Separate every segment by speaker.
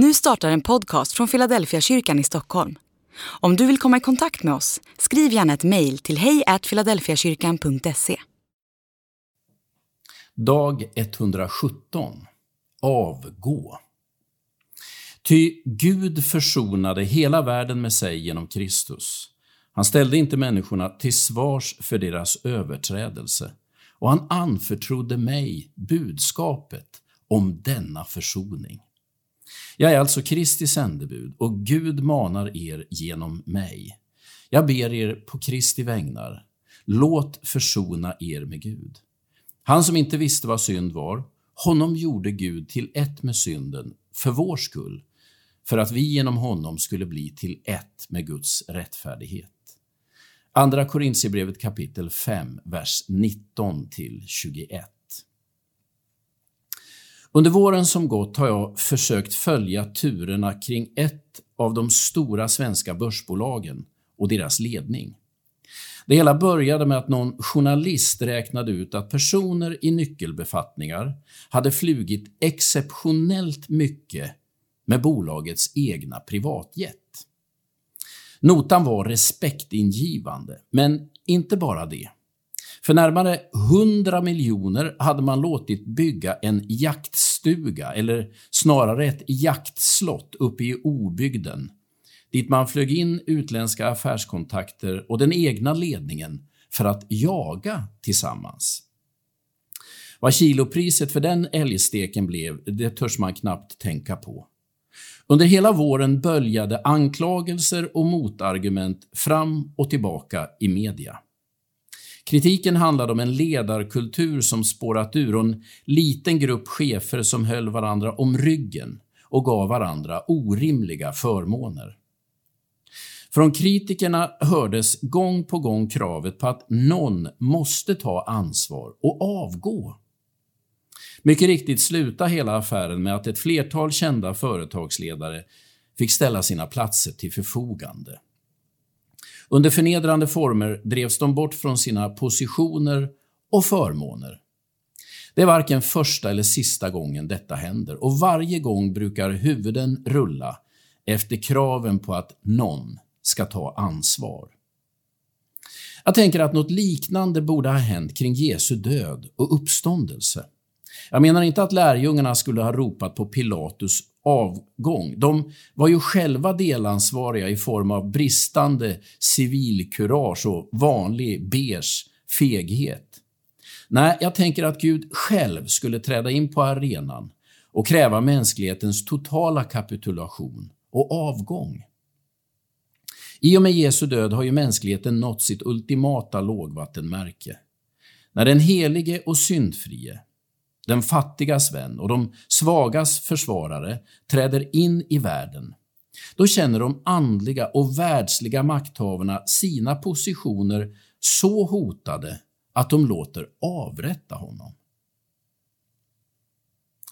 Speaker 1: Nu startar en podcast från Philadelphia kyrkan i Stockholm. Om du vill komma i kontakt med oss, skriv gärna ett mejl till hejfiladelfiakyrkan.se.
Speaker 2: Dag 117 Avgå Ty Gud försonade hela världen med sig genom Kristus. Han ställde inte människorna till svars för deras överträdelse och han anförtrodde mig budskapet om denna försoning. Jag är alltså Kristi sändebud och Gud manar er genom mig. Jag ber er på Kristi vägnar, låt försona er med Gud. Han som inte visste vad synd var, honom gjorde Gud till ett med synden för vår skull, för att vi genom honom skulle bli till ett med Guds rättfärdighet. Andra Korintierbrevet kapitel 5, vers 19 till 21. Under våren som gått har jag försökt följa turerna kring ett av de stora svenska börsbolagen och deras ledning. Det hela började med att någon journalist räknade ut att personer i nyckelbefattningar hade flugit exceptionellt mycket med bolagets egna privatjet. Notan var respektingivande, men inte bara det. För närmare 100 miljoner hade man låtit bygga en jaktstuga, eller snarare ett jaktslott uppe i obygden, dit man flög in utländska affärskontakter och den egna ledningen för att jaga tillsammans. Vad kilopriset för den älgsteken blev, det törs man knappt tänka på. Under hela våren böljade anklagelser och motargument fram och tillbaka i media. Kritiken handlade om en ledarkultur som spårat ur och en liten grupp chefer som höll varandra om ryggen och gav varandra orimliga förmåner. Från kritikerna hördes gång på gång kravet på att någon måste ta ansvar och avgå. Mycket riktigt slutade hela affären med att ett flertal kända företagsledare fick ställa sina platser till förfogande. Under förnedrande former drevs de bort från sina positioner och förmåner. Det är varken första eller sista gången detta händer och varje gång brukar huvuden rulla efter kraven på att någon ska ta ansvar. Jag tänker att något liknande borde ha hänt kring Jesu död och uppståndelse. Jag menar inte att lärjungarna skulle ha ropat på Pilatus avgång. De var ju själva delansvariga i form av bristande civilkurage och vanlig beige feghet. Nej, jag tänker att Gud själv skulle träda in på arenan och kräva mänsklighetens totala kapitulation och avgång. I och med Jesu död har ju mänskligheten nått sitt ultimata lågvattenmärke. När den helige och syndfrie, den fattigas vän och de svagas försvarare träder in i världen, då känner de andliga och världsliga makthavarna sina positioner så hotade att de låter avrätta honom.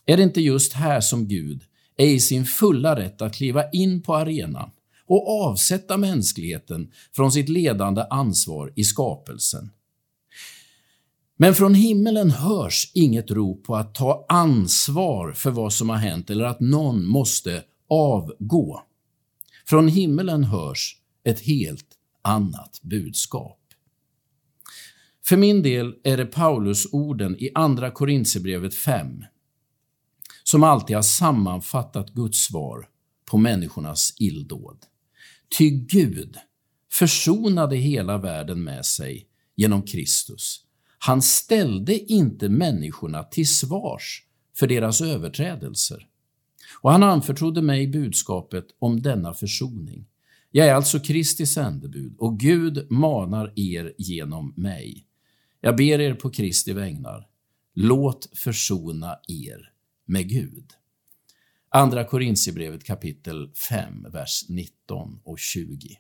Speaker 2: Är det inte just här som Gud är i sin fulla rätt att kliva in på arenan och avsätta mänskligheten från sitt ledande ansvar i skapelsen men från himmelen hörs inget rop på att ta ansvar för vad som har hänt eller att någon måste avgå. Från himmelen hörs ett helt annat budskap. För min del är det Paulus orden i Andra Korintierbrevet 5 som alltid har sammanfattat Guds svar på människornas illdåd. Ty Gud försonade hela världen med sig genom Kristus han ställde inte människorna till svars för deras överträdelser. Och han anförtrodde mig budskapet om denna försoning. Jag är alltså Kristi sändebud och Gud manar er genom mig. Jag ber er på Kristi vägnar. Låt försona er med Gud. Andra Korintierbrevet kapitel 5, vers 19 och 20.